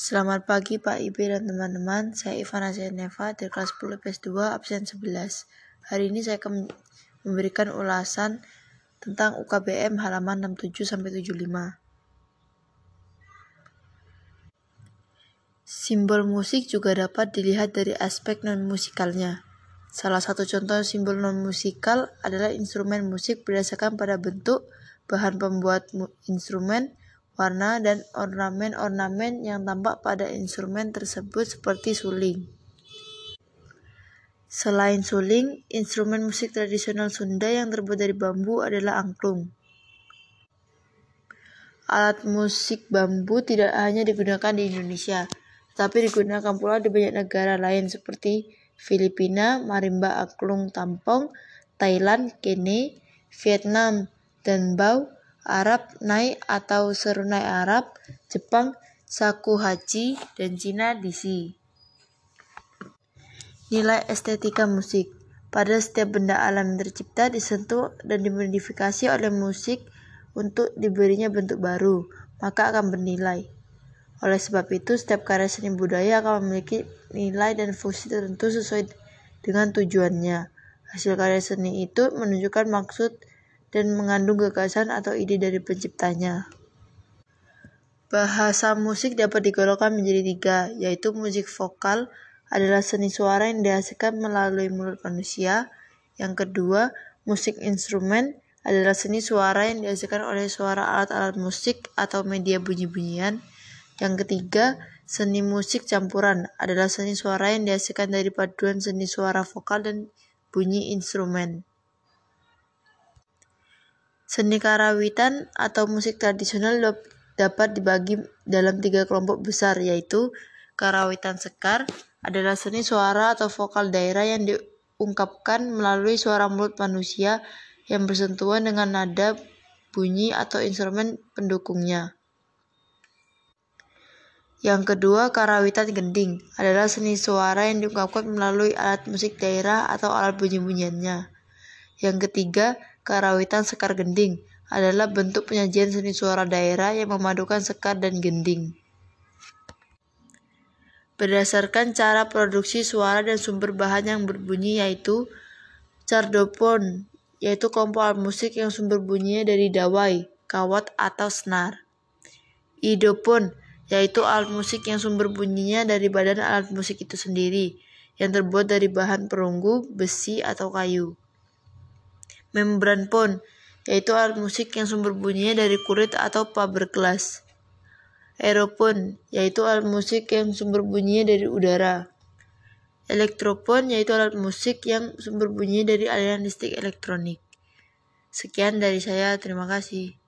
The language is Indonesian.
Selamat pagi Pak Ibe dan teman-teman. Saya Ivana Zeneva dari kelas 10 PS2 absen 11. Hari ini saya akan memberikan ulasan tentang UKBM halaman 67 sampai 75. Simbol musik juga dapat dilihat dari aspek non-musikalnya. Salah satu contoh simbol non-musikal adalah instrumen musik berdasarkan pada bentuk, bahan pembuat instrumen, warna, dan ornamen-ornamen yang tampak pada instrumen tersebut seperti suling. Selain suling, instrumen musik tradisional Sunda yang terbuat dari bambu adalah angklung. Alat musik bambu tidak hanya digunakan di Indonesia, tetapi digunakan pula di banyak negara lain seperti Filipina, marimba angklung tampong, Thailand, kene, Vietnam, dan bau, Arab Nai atau serunai Arab, Jepang Shakuhachi, dan Cina Disi. Nilai estetika musik pada setiap benda alam yang tercipta disentuh dan dimodifikasi oleh musik untuk diberinya bentuk baru, maka akan bernilai. Oleh sebab itu, setiap karya seni budaya akan memiliki nilai dan fungsi tertentu sesuai dengan tujuannya. Hasil karya seni itu menunjukkan maksud dan mengandung gagasan atau ide dari penciptanya. Bahasa musik dapat digolongkan menjadi tiga, yaitu musik vokal adalah seni suara yang dihasilkan melalui mulut manusia. Yang kedua, musik instrumen adalah seni suara yang dihasilkan oleh suara alat-alat musik atau media bunyi-bunyian. Yang ketiga, seni musik campuran adalah seni suara yang dihasilkan dari paduan seni suara vokal dan bunyi instrumen. Seni karawitan atau musik tradisional dapat dibagi dalam tiga kelompok besar yaitu karawitan sekar adalah seni suara atau vokal daerah yang diungkapkan melalui suara mulut manusia yang bersentuhan dengan nada bunyi atau instrumen pendukungnya. Yang kedua, karawitan gending adalah seni suara yang diungkapkan melalui alat musik daerah atau alat bunyi-bunyiannya. Yang ketiga, Karawitan sekar gending adalah bentuk penyajian seni suara daerah yang memadukan sekar dan gending. Berdasarkan cara produksi suara dan sumber bahan yang berbunyi yaitu cardopon, yaitu alat musik yang sumber bunyinya dari dawai, kawat, atau senar. Idopon, yaitu alat musik yang sumber bunyinya dari badan alat musik itu sendiri, yang terbuat dari bahan perunggu, besi, atau kayu membran pon, yaitu alat musik yang sumber bunyinya dari kulit atau fiberglass. Aeropon, yaitu alat musik yang sumber bunyinya dari udara. Elektropon, yaitu alat musik yang sumber bunyinya dari aliran listrik elektronik. Sekian dari saya, terima kasih.